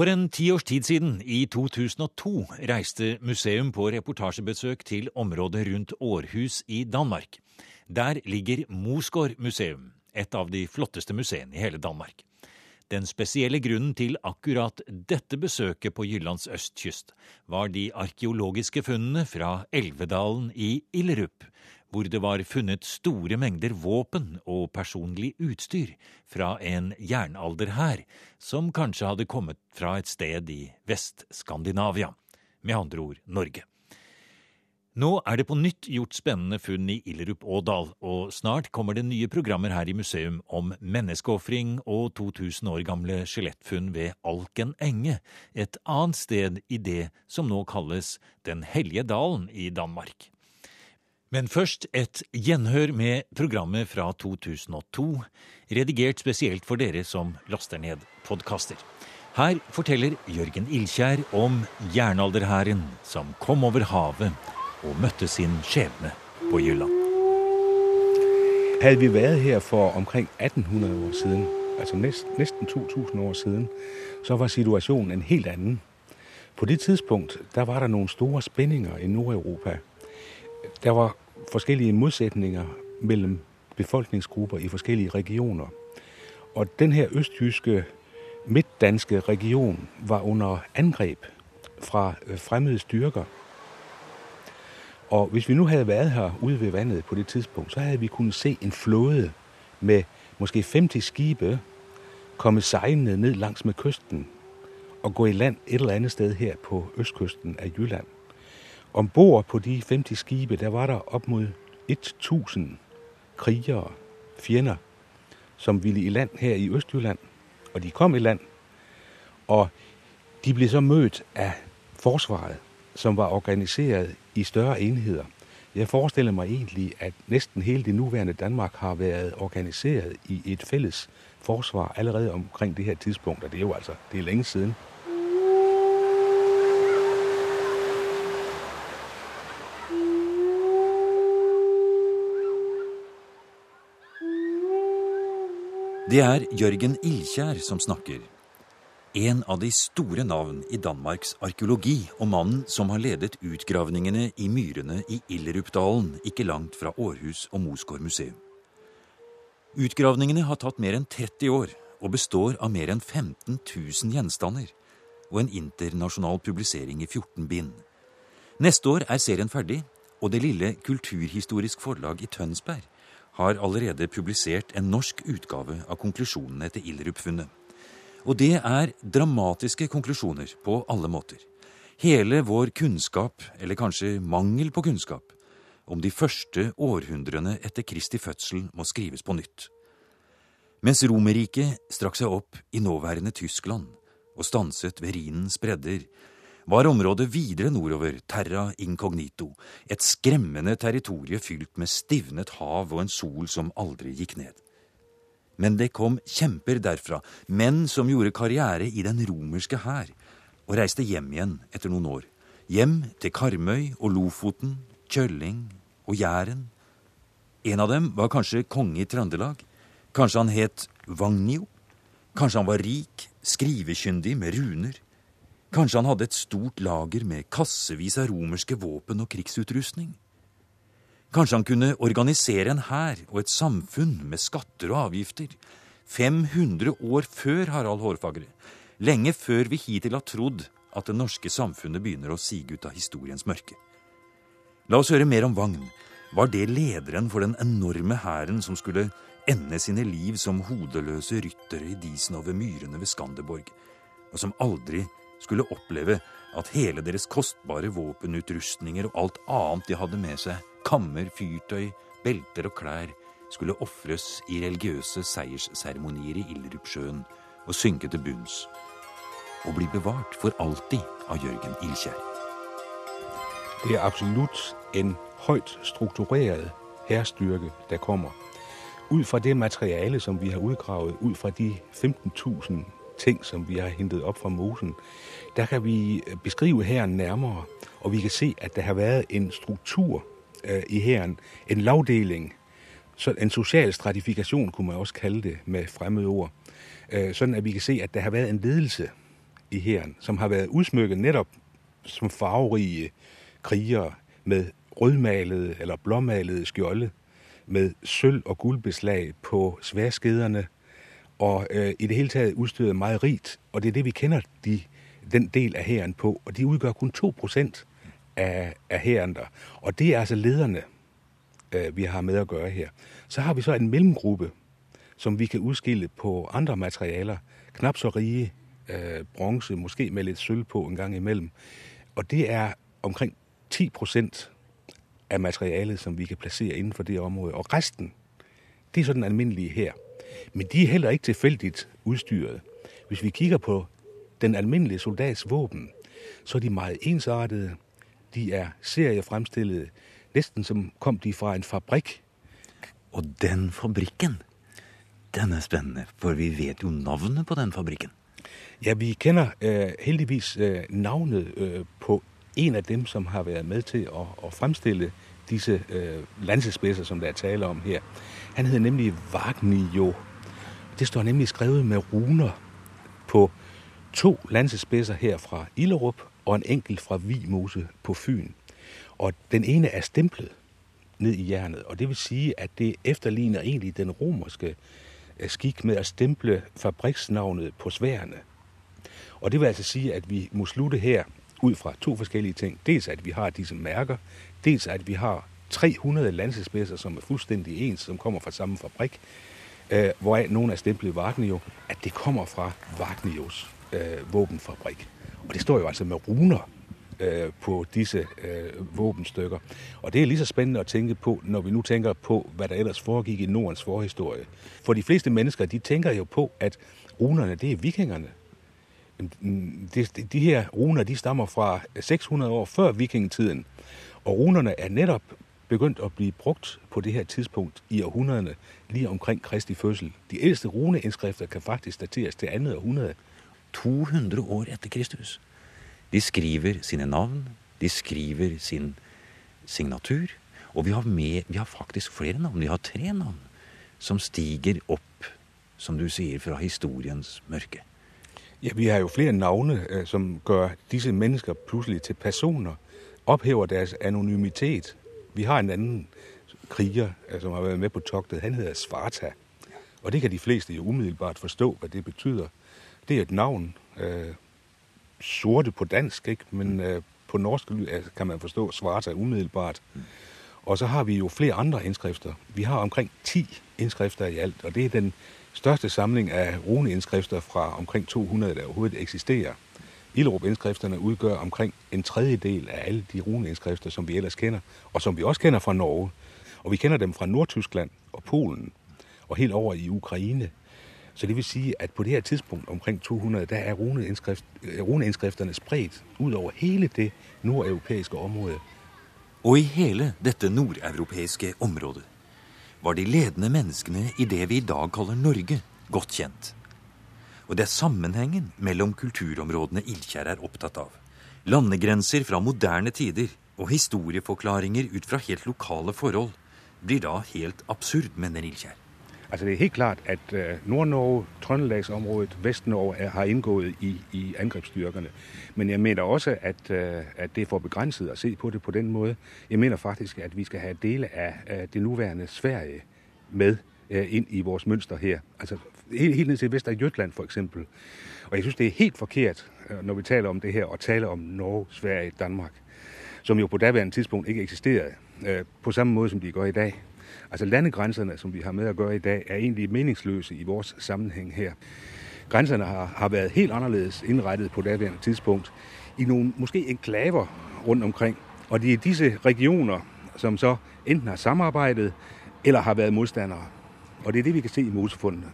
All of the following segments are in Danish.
For en ti års tid siden, i 2002, reiste museum på reportasjebesøk til området rundt Århus i Danmark. Der ligger Mosgård museum, et av de flotteste museene i hele Danmark. Den spesielle grunnen til akkurat dette besøket på Jyllands østkyst var de arkeologiske funnene fra Elvedalen i Illerup, hvor det var funnet store mengder våpen og personlig utstyr fra en jernalderhær som kanskje hadde kommet fra et sted i Vest-Skandinavia, med andre ord Norge. Nå er det på nytt gjort spennende funn i Illerup-Ådal, og snart kommer det nye programmer her i museum om menneskeofring og 2000 år gamle skjelettfunn ved Alken enge, et annet sted i det som nå kalles Den hellige dalen i Danmark. Men først et gjenhør med programmet fra 2002, redigert spesielt for dere som laster ned podkaster. Her forteller Jørgen Ilkjær om jernalderhæren som kom over havet og møtte sin skæbne på Jylland. Havde vi været her for omkring 1800 år siden, altså næsten 2000 år siden, så var situationen en helt annen. På det tidspunkt der var det noen store spenninger i Nordeuropa. Der var forskellige modsætninger mellom befolkningsgrupper i forskellige regioner. Og den her østjyske, midtdanske region var under angreb fra øh, fremmede styrker. Og hvis vi nu havde været her ude ved vandet på det tidspunkt, så havde vi kunnet se en flåde med måske 50 skibe komme sejlende ned langs med kysten og gå i land et eller andet sted her på østkysten af Jylland. Ombord på de 50 skibe, der var der op mod 1000 krigere, fjender, som ville i land her i Østjylland. Og de kom i land, og de blev så mødt af forsvaret, som var organiseret i større enheder. Jeg forestiller mig egentlig, at næsten hele det nuværende Danmark har været organiseret i et fælles forsvar allerede omkring det her tidspunkt, og det er jo altså det er længe siden. Det er Jørgen Ilkjær som snakker. En av de store navn i Danmarks arkeologi, og mannen som har ledet utgravningene i myrene i Illerupdalen, ikke langt fra Århus og Mosgård museum. Utgravningene har tatt mer enn 30 år og består av mer enn 15 000 gjenstander og en internasjonal publisering i 14 bind. Neste år er serien ferdig, og det lille Kulturhistorisk Forlag i Tønsberg har allerede publisert en norsk utgave av konklusjonene etter Illerup-funnet. Og det er dramatiske konklusjoner på alle måter. Hele vår kunnskap, eller kanskje mangel på kunnskap, om de første århundrene etter Kristi fødsel må skrives på nytt. Mens Romerriket strakk seg opp i nåværende Tyskland og stanset ved Rhinens bredder, var området videre nordover terra incognito, et skremmende territorie fylt med stivnet hav og en sol som aldri gikk ned. Men det kom kjemper derfra, menn som gjorde karriere i den romerske hær, og reiste hjem igjen etter noen år. Hjem til Karmøy og Lofoten, Kjølling og Jæren. En av dem var kanskje konge i Trøndelag. Kanskje han het Vagnio. Kanskje han var rik, skrivekyndig med runer. Kanskje han hadde et stort lager med kassevis av romerske våpen og krigsutrustning? Kanskje han kunne organisere en hær og et samfunn med skatter og avgifter, 500 år før Harald Hårfagre, lenge før vi hittil har trodd at det norske samfunnet begynner å sige ut av historiens mørke. La oss høre mer om Vagn. Var det lederen for den enorme hæren som skulle ende sine liv som hodeløse ryttere i disen over myrene ved Skanderborg, og som aldri skulle oppleve at hele deres kostbare våpenutrustninger og alt annet de hadde med seg, kammer, fyrtøy, belter og klær, skulle ofres i religiøse seiersseremonier i Ilderupsjøen og synke til bunns. Og bli bevart for alltid av Jørgen Ilkjær. Det er absolutt en høyt struktureret hærstyrke der kommer. Ut fra det materiale som vi har utgravet, ut fra de 15 000 ting, som vi har hentet opp fra mosen, der kan vi beskrive hæren nærmere, og vi kan se, at der har været en struktur øh, i hæren, en lavdeling, så en social stratifikation kunne man også kalde det med fremmede ord, øh, sådan at vi kan se, at der har været en ledelse i hæren, som har været udsmykket netop som farverige krigere med rødmalede eller blåmalede skjolde, med sølv- og guldbeslag på sværskederne, og øh, i det hele taget udstyret meget rigt. Og det er det, vi kender de, den del af hæren på, og de udgør kun 2 procent af, af hæren der. Og det er altså lederne, øh, vi har med at gøre her. Så har vi så en mellemgruppe, som vi kan udskille på andre materialer, knap så rige, øh, bronze, måske med lidt sølv på en gang imellem. Og det er omkring 10 procent af materialet, som vi kan placere inden for det område. Og resten, det er så den almindelige her. Men de er heller ikke tilfældigt udstyret. Hvis vi kigger på den almindelige soldats våben, så er de meget ensartede. De er seriefremstillede, næsten som kom de fra en fabrik. Og den fabrikken, den er spændende, for vi vet jo navnet på den fabrikken. Ja, vi kender øh, heldigvis øh, navnet øh, på en af dem, som har været med til at, at fremstille disse øh, lansespidser, som der er tale om her. Han hedder nemlig Vagnio. Det står nemlig skrevet med runer på to lansespidser her fra Illerup og en enkelt fra Vimose på Fyn. Og den ene er stemplet ned i jernet, og det vil sige, at det efterligner egentlig den romerske øh, skik med at stemple fabriksnavnet på sværene. Og det vil altså sige, at vi må slutte her ud fra to forskellige ting. Dels at vi har disse mærker, dels at vi har 300 lansespidser, som er fuldstændig ens, som kommer fra samme fabrik, øh, hvoraf nogle er stemplet Vagnio, at det kommer fra Vagnios øh, våbenfabrik. Og det står jo altså med runer øh, på disse øh, våbenstykker. Og det er lige så spændende at tænke på, når vi nu tænker på, hvad der ellers foregik i Nordens forhistorie. For de fleste mennesker, de tænker jo på, at runerne, det er vikingerne. De, de her runer, de stammer fra 600 år før vikingetiden. Og runerne er netop begyndt at blive brugt på det her tidspunkt i århundrederne, lige omkring Kristi fødsel. De ældste runeindskrifter kan faktisk dateres til andet århundrede. 200 år efter Kristus. De skriver sine navn, de skriver sin signatur, og vi har, med, vi har faktisk flere navn. Vi har tre navn som stiger opp, som du sier, fra historiens mørke. Ja, vi har jo flere navne, eh, som gjør disse mennesker plutselig til personer, ophæver deres anonymitet. Vi har en annen kriger, eh, som har vært med på toktet. Han heter Svarta. Og det kan de fleste jo umiddelbart forstå, hva det betyder. Det er et navn, øh, sorte på dansk, ikke? men øh, på norsk kan man forstå Svarta umiddelbart. Og så har vi jo flere andre indskrifter. Vi har omkring 10 indskrifter i alt, og det er den største samling af runeindskrifter fra omkring 200, der overhovedet eksisterer. Ilderup-indskrifterne udgør omkring en tredjedel af alle de runeindskrifter, som vi ellers kender, og som vi også kender fra Norge. Og vi kender dem fra Nordtyskland og Polen, og helt over i Ukraine. Så det vil sige, at på det her tidspunkt, omkring 200, der er runeindskrift, øh, runeindskrifterne spredt ud over hele det nordeuropæiske område. Og i hele dette nordeuropæiske område var de ledende menneskene i det vi i dag kalder Norge, godt kjent. Og det er sammenhengen mellom kulturområdene Ildkjær er opptatt av. Landegrenser fra moderne tider og historieforklaringer ut fra helt lokale forhold blir da helt absurd, mener Ildkjær. Altså det er helt klart, at øh, Nord-Norge, Trøndelagsområdet, Vestnorge er, har indgået i, i angrebsstyrkerne. Men jeg mener også, at, øh, at det er for begrænset at se på det på den måde. Jeg mener faktisk, at vi skal have dele af, det nuværende Sverige med øh, ind i vores mønster her. Altså helt, helt ned til Vester for eksempel. Og jeg synes, det er helt forkert, når vi taler om det her, og taler om Norge, Sverige, Danmark, som jo på daværende tidspunkt ikke eksisterede på samme måde, som de gør i dag. Altså landegrænserne, som vi har med at gøre i dag, er egentlig meningsløse i vores sammenhæng her. Grænserne har, har været helt anderledes indrettet på daværende tidspunkt i nogle måske enklaver rundt omkring. Og det er disse regioner, som så enten har samarbejdet eller har været modstandere. Og det er det, vi kan se i mosefundene.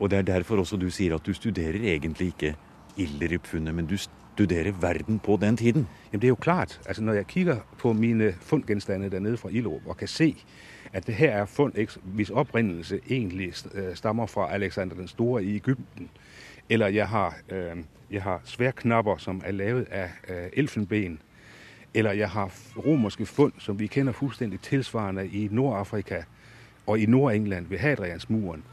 Og det er derfor også du siger, at du studerer egentlig ikke Ilderupfundet, men du studerer verden på den tiden. Jamen det er jo klart. Altså når jeg kigger på mine fundgenstande dernede fra Ilderup og kan se, at det her er fund, hvis oprindelse egentlig øh, stammer fra Alexander den Store i Ægypten. Eller jeg har, øh, jeg har sværknapper, som er lavet af øh, elfenben. Eller jeg har romerske fund, som vi kender fuldstændig tilsvarende i Nordafrika og i Nordengland ved Hadrians muren.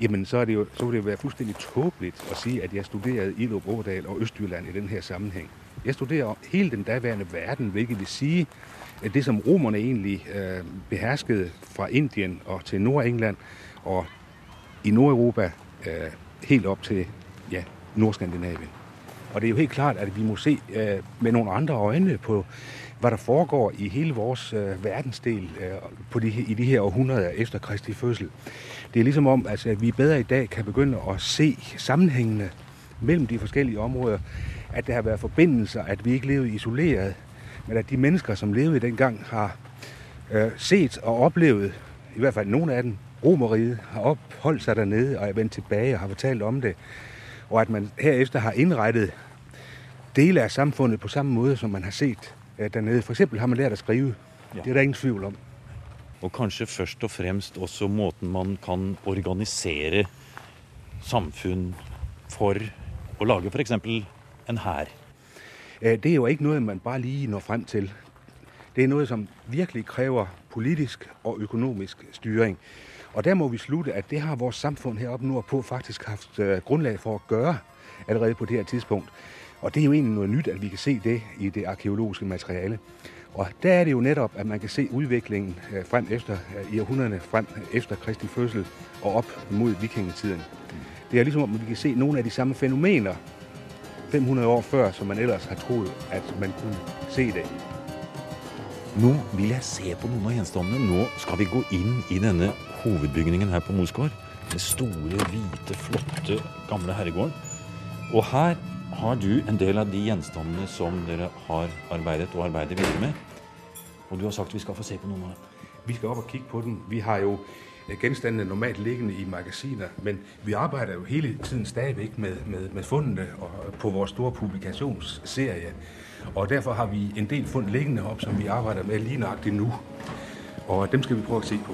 Jamen, så, er det jo, så vil det jo være fuldstændig tåbeligt at sige, at jeg studerede i Ådal og Østjylland i den her sammenhæng. Jeg studerer hele den daværende verden, hvilket vil sige, at det som romerne egentlig øh, beherskede fra Indien og til Nordengland og i Nordeuropa øh, helt op til ja, Nordskandinavien. Og det er jo helt klart, at vi må se øh, med nogle andre øjne på, hvad der foregår i hele vores øh, verdensdel øh, på de, i de her århundreder efter Kristi fødsel. Det er ligesom om, altså, at øh, vi bedre i dag kan begynde at se sammenhængene mellem de forskellige områder, at der har været forbindelser, at vi ikke levede isoleret, men at de mennesker, som levede dengang, har øh, set og oplevet, i hvert fald nogle af dem, Romeriet, har opholdt sig dernede og er vendt tilbage og har fortalt om det, og at man herefter har indrettet dele af samfundet på samme måde, som man har set øh, dernede. For eksempel har man lært at skrive. Ja. Det er der ingen tvivl om. Og kanskje først og fremst også måten man kan organisere samfunn for å lage f.eks en hær. Øh, det er jo ikke noget, man bare lige når frem til. Det er noget, som virkelig kræver politisk og økonomisk styring. Og der må vi slutte, at det har vores samfund heroppe nordpå faktisk haft øh, grundlag for at gøre allerede på det her tidspunkt. Og det er jo egentlig noget nyt, at vi kan se det i det arkeologiske materiale. Og der er det jo netop, at man kan se udviklingen øh, frem efter, i århundrederne frem efter Kristi fødsel og op mod vikingetiden. Det er ligesom, at vi kan se nogle af de samme fænomener 500 år før, som man ellers har troet, at man kunne se det. Nå vil jeg se på noen av gjenstandene. Nå skal vi gå inn i denne hovedbygningen her på Mosgård. Den store, hvite, flotte, gamle herregården. Og her har du en del av de gjenstandene som dere har arbeidet og arbeider videre med. Og du har sagt vi skal få se på noen av dem. Vi skal op og kigge på den. Vi har jo genstandene normalt liggende i magasiner, men vi arbejder jo hele tiden stadigvæk med, med, med fundene og på vores store publikationsserie. Og derfor har vi en del fund liggende op, som vi arbejder med lige nøjagtigt nu. Og dem skal vi prøve at se på.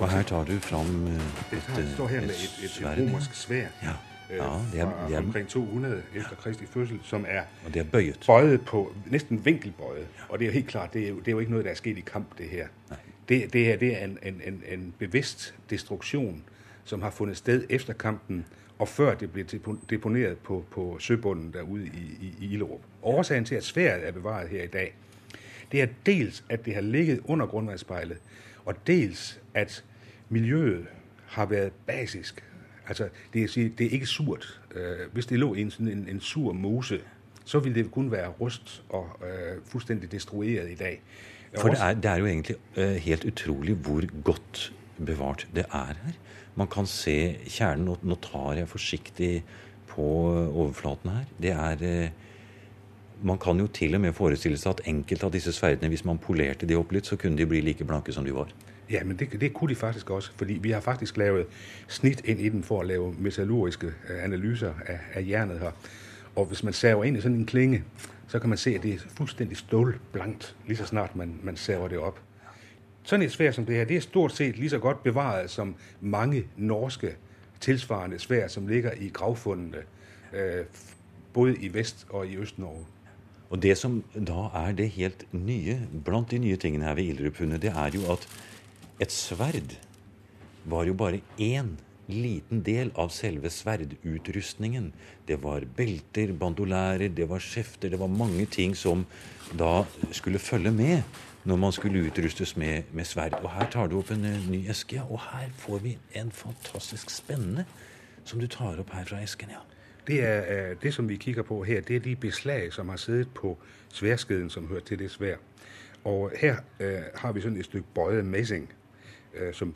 Og her tar du fram et, det står her med et, et, et romersk svær. Ja. Ja, det er, det er, omkring 200 efter Kristi fødsel, som er, og det er bøjet. bøjet på, næsten vinkelbøjet. Og det er jo helt klart, det er jo, det er jo ikke noget, der er sket i kamp, det her. Nej. Det, det her det er en, en, en, en bevidst destruktion, som har fundet sted efter kampen, og før det blev deponeret på, på søbunden derude i, i, i Illerup. Årsagen til, at sværet er bevaret her i dag, det er dels, at det har ligget under grundvandsspejlet, og dels, at miljøet har været basisk. Altså, det er, sige, det er ikke surt. Øh, hvis det lå i en, sådan en, en sur mose, så ville det kun være rust og øh, fuldstændig destrueret i dag. For det er, det er jo egentlig uh, helt utrolig hvor godt bevart det er her. Man kan se kjernen. Nå, nå tar jeg forsiktig på overflaten her. Det er uh, man kan jo til og med forestille seg at enkelte av disse sverdene, hvis man polerte de opp litt, så kunne de bli like blanke som de var. Ja, men det, det kunne de faktisk også, fordi vi har faktisk lavet snitt inn i den for å lage metallurgiske øh, analyser av, av jernet her. Og hvis man saver ind i sådan en klinge, så kan man se, at det er fuldstændig stålblankt, lige så snart man, man saver det op. Sådan et svær som det her, det er stort set lige så godt bevaret som mange norske tilsvarende svær, som ligger i gravfundene, øh, både i Vest- og i Øst-Norge. Og det som da er det helt nye, blant de nye tingene her ved Ildrup-funnet, det er jo at et sverd var jo bare én liten del av selve sverdutrustningen. Det var belter, bandolærer, det var skjefter, det var mange ting som da skulle følge med når man skulle utrustes med, med sverd. Og her tar du opp en eh, ny eske, og her får vi en fantastisk spennende som du tar opp her fra esken. ja. Det er uh, det som vi kikker på her, det er de beslag som har siddet på sværskeden, som hører til det svær. Og her uh, har vi sådan et stykke bøjet messing, øh, som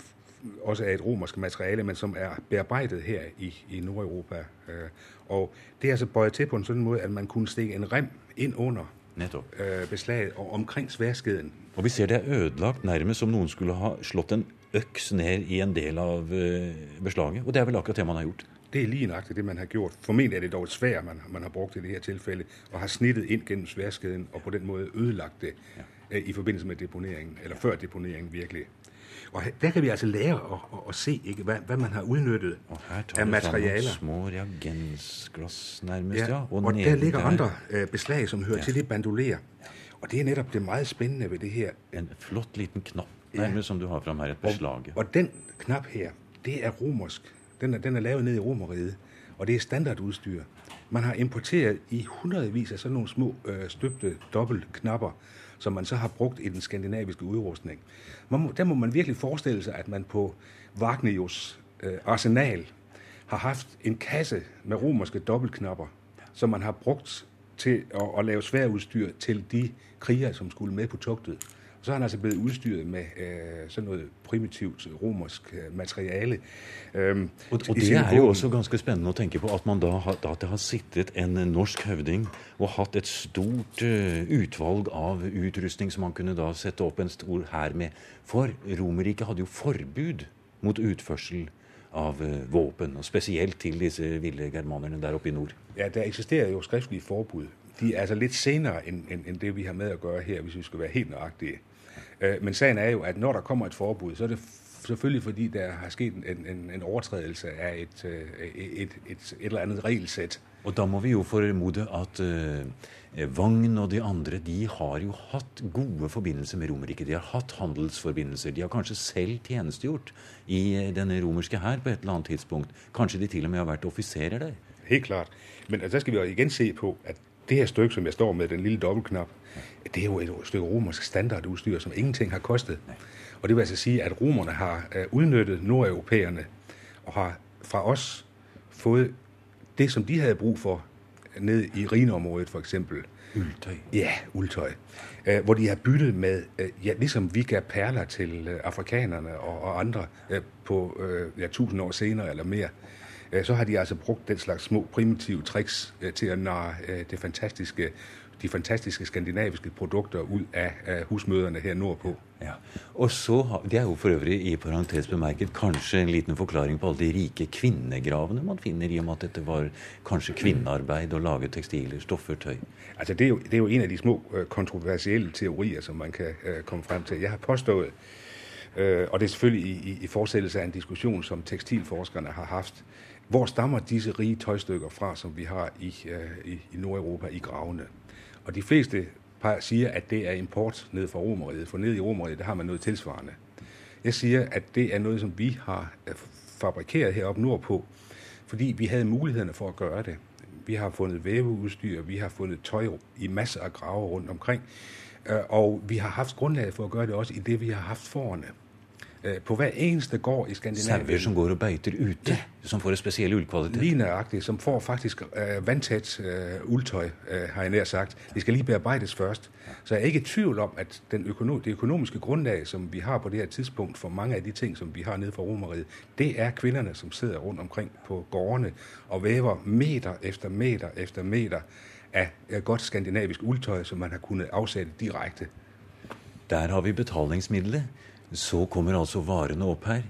også er et romersk materiale, men som er bearbejdet her i, i Nordeuropa. Øh, og det er altså bøjet til på en sådan måde, at man kunne stikke en rem ind under Netop. Øh, beslaget og omkring sværskeden. Og vi ser det er ødelagt nærmest som noen skulle ha slått en øks ned i en del av øh, beslaget. Og det er vel akkurat det man har gjort? Det er lige nøjagtigt det, man har gjort. Formentlig er det dog et svær, man, man har brugt i det her tilfælde, og har snittet ind gennem sværskeden og på den måde ødelagt det ja. øh, i forbindelse med deponeringen, eller før deponeringen virkelig. Og der kan vi altså lære at, at, at se, ikke, hvad, hvad man har udnyttet af materialer. små reagensglas nærmest, ja. ja. Og, og der ligger der... andre uh, beslag, som hører ja. til det bandolerer. Ja. Og det er netop det meget spændende ved det her. En flot liten knap. nærmest ja. som du har frem her, et beslag. Og, og den knap her, det er romersk. Den er, den er lavet ned i Romeriet, og det er standardudstyr. Man har importeret i hundredvis af sådan nogle små øh, støbte dobbeltknapper, som man så har brugt i den skandinaviske udrustning. Man må, der må man virkelig forestille sig, at man på Wagnerius øh, arsenal har haft en kasse med romerske dobbeltknapper, som man har brugt til at, at lave sværudstyr til de krigere, som skulle med på togtet. Så er han altså blevet udstyret med øh, sådan noget primitivt romersk øh, materiale. Øhm, og, og det er jo også ganske spændende at tænke på, at man da har, at det har sittet en norsk høvding og haft et stort uh, udvalg av utrustning, som man kunne da sætte op en stor her med. For Romerike havde jo forbud mot utførsel av uh, våpen, og specielt til disse vilde germanerne der oppe i nord. Ja, der eksisterer jo skriftlige forbud. De er altså lidt senere end, end, end det, vi har med at gøre her, hvis vi skal være helt nøjagtige. Øh, men sagen er jo, at når der kommer et forbud, så er det selvfølgelig fordi, der har sket en, en, en overtrædelse af et, øh, et, et, et, eller andet regelsæt. Og da må vi jo formode at uh, Vagn og de andre de har jo hatt gode forbindelser med Romerike. De har hatt handelsforbindelser. De har kanskje selv tjenestegjort i denne romerske hær på et eller annet tidspunkt. Kanskje de til og med har vært offiserer der. Helt klart. Men der skal vi jo igen se på, at det her stykke, som jeg står med, den lille dobbeltknap, det er jo et stykke romersk standardudstyr, som ingenting har kostet. Og det vil altså sige, at romerne har øh, udnyttet nordeuropæerne og har fra os fået det, som de havde brug for ned i Rineområdet for eksempel. Uldtøj. Ja, uldtøj. Uh, hvor de har byttet med, uh, ja, ligesom vi gav perler til afrikanerne og, og andre på ja, tusind år senere eller mere, så har de altså brugt den slags små primitive tricks uh, til at narre uh, det fantastiske de fantastiske skandinaviske produkter ud af, husmøderne her nordpå. Ja. Og så, Det er jo for øvrig i parentes bemærket kanskje en liten forklaring på alle de rike kvinnegravene man finner, i og med at dette var kanskje kvinnearbeid å lage tekstiler, stoffer, tøj. Altså det er, jo, det er jo en af de små øh, kontroversielle teorier, som man kan komme frem til. Jeg har påstået, uh, og det er selvfølgelig i, i, i fortsættelse af en diskussion, som tekstilforskerne har haft, hvor stammer disse rige tøjstykker fra, som vi har i, øh, i, i Nordeuropa i gravene? Og de fleste siger, at det er import ned fra Romeriet, for ned i Romeriet, der har man noget tilsvarende. Jeg siger, at det er noget, som vi har øh, fabrikeret heroppe nordpå, fordi vi havde mulighederne for at gøre det. Vi har fundet væveudstyr, vi har fundet tøj i masser af grave rundt omkring, øh, og vi har haft grundlag for at gøre det også i det, vi har haft forerne. Øh, på hver eneste gård i Skandinavien. Sauer som går og beiter ute, ja. som får en speciel uldkvalitet. Lige nøjagtigt, som får faktisk uh, vandtæt uh, uldtøj, uh, har jeg nær sagt. Det skal lige bearbejdes først. Så jeg er ikke i tvivl om, at den økonom- det økonomiske grundlag, som vi har på det her tidspunkt for mange af de ting, som vi har nede fra Romeriet, det er kvinderne, som sidder rundt omkring på gårdene og væver meter efter meter efter meter af godt skandinavisk uldtøj, som man har kunnet afsætte direkte. Der har vi betalingsmidlet. Så kommer altså varene opp her.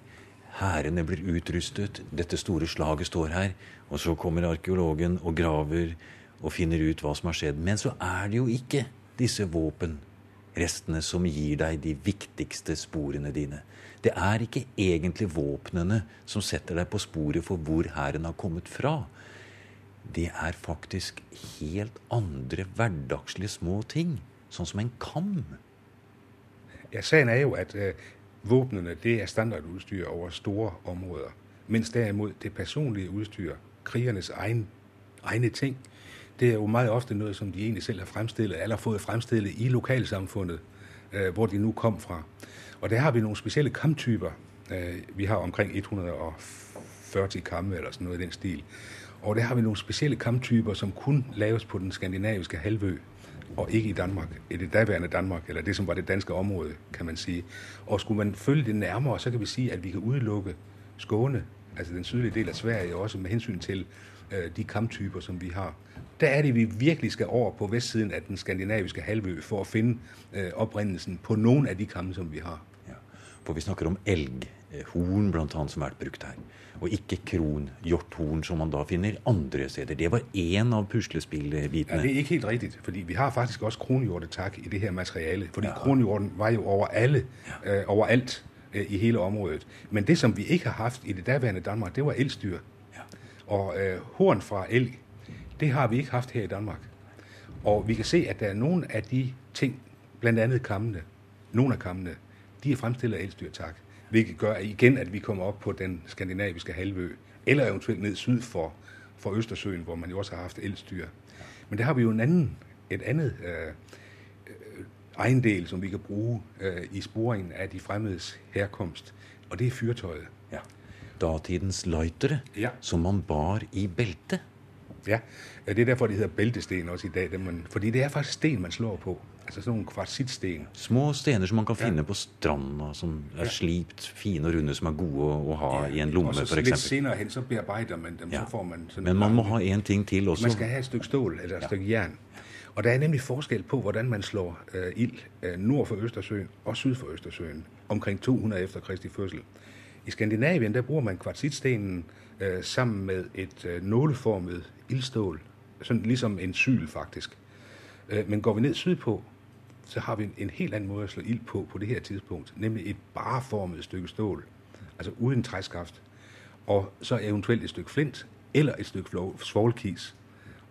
Hærene blir utrustet, dette store slaget står her. Og så kommer arkeologen og graver og finner ut hva som har skjedd. Men så er det jo ikke disse våpenrestene som gir deg de viktigste sporene dine. Det er ikke egentlig våpnene som setter deg på sporet for hvor hæren har kommet fra. Det er faktisk helt andre hverdagslige små ting, sånn som en kam. Ja, sagen er jo, at øh, våbnene det er standardudstyr over store områder, mens derimod det personlige udstyr, krigernes egen, egne ting, det er jo meget ofte noget, som de egentlig selv har fremstillet, eller fået fremstillet i lokalsamfundet, øh, hvor de nu kom fra. Og der har vi nogle specielle kamptyper. Øh, vi har omkring 140 kampe eller sådan noget i den stil. Og der har vi nogle specielle kamptyper, som kun laves på den skandinaviske halvø og ikke i Danmark, i det daværende Danmark, eller det, som var det danske område, kan man sige. Og skulle man følge det nærmere, så kan vi sige, at vi kan udelukke Skåne, altså den sydlige del af Sverige, også med hensyn til øh, de kamptyper, som vi har. Der er det, vi virkelig skal over på vestsiden af den skandinaviske halvø for at finde øh, oprindelsen på nogle af de kampe, som vi har. Ja, for vi snakker om elg blandt andet, som har vært brugt her og ikke kronhjorthorn, som man da finner andre steder. Det var en av puslespillbitene. Ja, det er ikke helt rigtigt, fordi vi har faktisk også kronhjortetak i det her materiale, fordi ja. kronhjorten var jo over alle, ja. øh, overalt øh, i hele området. Men det, som vi ikke har haft i det daværende Danmark, det var elstyr. Ja. Og øh, horn fra elg, det har vi ikke haft her i Danmark. Og vi kan se, at der er nogle af de ting, blandt andet kammene, nogle af kammene, de er fremstillet af elstyr, tak. Hvilket gør igen, at vi kommer op på den skandinaviske halvø, eller eventuelt ned syd for, for Østersøen, hvor man jo også har haft elstyr. Men der har vi jo en anden, et andet øh, øh, ejendel, som vi kan bruge øh, i sporingen af de fremmedes herkomst, og det er fyrtøjet. Ja. Datidens lightere, ja. som man bar i bælte. Ja, det er derfor, det hedder bæltesten også i dag. Det man, fordi det er faktisk sten, man slår på. Altså sådan nogle kvartsitsten. Små stener som man kan finde ja. på stranda, som er ja. slipt, fine og runde, som er gode at ha ja. i en lomme, eksempel. Lidt senere hen, så bearbejder man dem, ja. så får man sådan Men man må ha en ting til også. Man skal have et stykke stål, eller et ja. stykke jern. Og der er nemlig forskel på, hvordan man slår øh, ild øh, nord for Østersøen og syd for Østersøen, omkring 200 efter Kristi fødsel. I Skandinavien, der bruger man kvartsitstenen øh, sammen med et øh, nåleformet ildstål, sådan ligesom en syl faktisk. Øh, men går vi ned sydpå, så har vi en, en helt anden måde at slå ild på på det her tidspunkt, nemlig et bareformet stykke stål, altså uden træskaft, og så eventuelt et stykke flint eller et stykke svovlkis.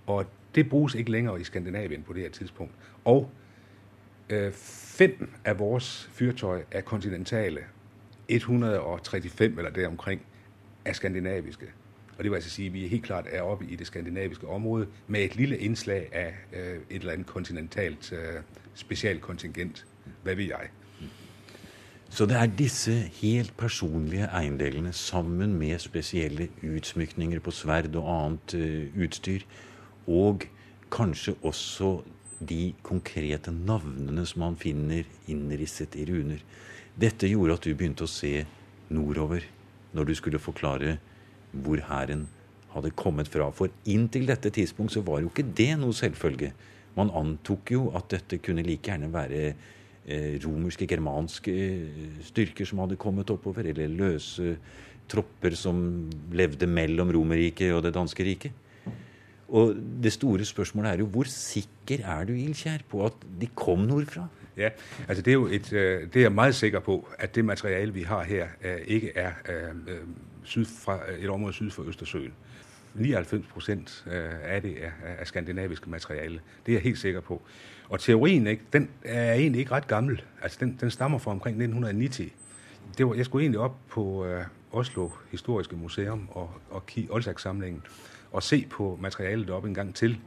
Og det bruges ikke længere i Skandinavien på det her tidspunkt. Og øh, fem af vores fyrtøj er kontinentale. 135 eller deromkring er skandinaviske. Og det vil altså sige, at vi helt klart er oppe i det skandinaviske område med et lille indslag af øh, et eller andet kontinentalt øh, specialkontingent. Hvad ved jeg? Så det er disse helt personlige eiendelene sammen med specielle utsmykninger på sverd og annet øh, utstyr, og kanskje også de konkrete navnene som man finner innrisset i runer. Dette gjorde at du begynte å se nordover når du skulle forklare hvor hæren hadde kommet fra. For inntil dette tidspunkt så var jo ikke det noe selvfølge. Man antok jo at dette kunne like gjerne være eh, romerske, germanske eh, styrker som hadde kommet oppover, eller løse tropper som levde mellom Romerriket og det danske riket. Og det store spørsmålet er jo hvor sikker er du, Ilkjær, på at de kom nordfra? Ja, altså det er jo et, eh, det er jeg meget sikker på, at det materiale, vi har her, eh, ikke er syd fra, et område syd for Østersøen. 99 procent øh, af det er, er skandinaviske materiale. Det er jeg helt sikker på. Og teorien ikke, den er egentlig ikke ret gammel. Altså den, den stammer fra omkring 1990. Det var, jeg skulle egentlig op på øh, Oslo Historiske Museum og, og kigge Olsak-samlingen og se på materialet op en gang til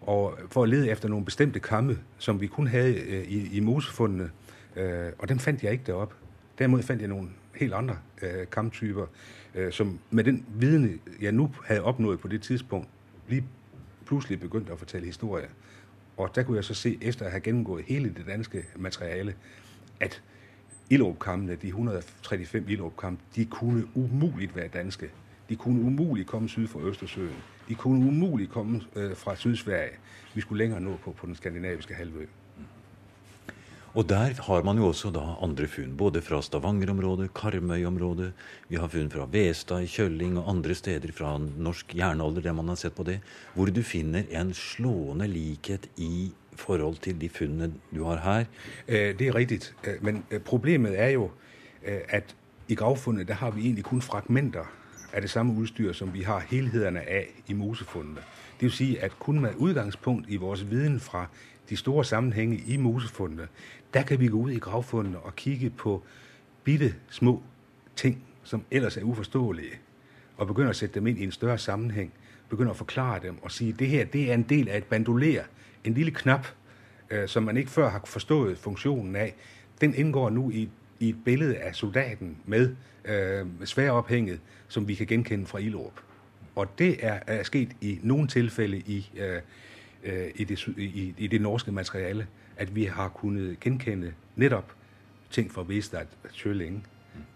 og for at lede efter nogle bestemte kamme, som vi kun havde øh, i, i mosefundene, øh, og dem fandt jeg ikke derop. Derimod fandt jeg nogle helt andre øh, kamptyper, øh, som med den viden, jeg nu havde opnået på det tidspunkt, lige pludselig begyndte at fortælle historier. Og der kunne jeg så se, efter at have gennemgået hele det danske materiale, at Illup-kammene, de 135 Illup-kampe, de kunne umuligt være danske. De kunne umuligt komme syd for Østersøen. De kunne umuligt komme øh, fra Sydsverige. Vi skulle længere nå på, på den skandinaviske halvø. Og der har man jo også da andre funn, både fra Stavanger-området, Karmøy-området. Vi har funn fra Vestad i Kjølling og andre steder fra norsk jernalder, der man har sett på det, hvor du finner en slående likhet i forhold til de funnene du har her. Eh, det er rigtigt, eh, men eh, problemet er jo, at i gravfundet, der har vi egentlig kun fragmenter af det samme udstyr, som vi har helhederne af i mosefundene. Det vil sige, at kun med udgangspunkt i vores viden fra de store sammenhænge i mosefundene, der kan vi gå ud i gravfundene og kigge på bitte små ting, som ellers er uforståelige, og begynde at sætte dem ind i en større sammenhæng, begynde at forklare dem og sige, at det her det er en del af et bandoler, en lille knap, øh, som man ikke før har forstået funktionen af. Den indgår nu i, i et billede af soldaten med øh, sværophænget, som vi kan genkende fra Ilorp. Og det er, er sket i nogle tilfælde i, øh, øh, i, det, i, i det norske materiale, at vi har kunnet genkende netop ting fra Vestad Tjølling,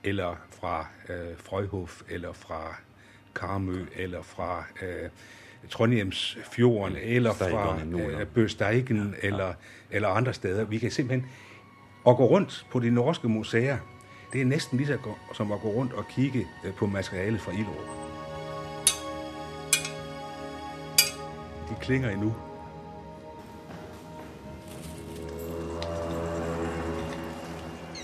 eller fra øh, Frøjhof, eller fra Karmø, eller fra øh, Trondheims fjorden, eller fra øh, Bøsteigen, ja. eller, eller andre steder. Vi kan simpelthen og gå rundt på de norske museer, det er næsten lige så som at gå rundt og kigge øh, på materialet fra Ilderup. De klinger endnu.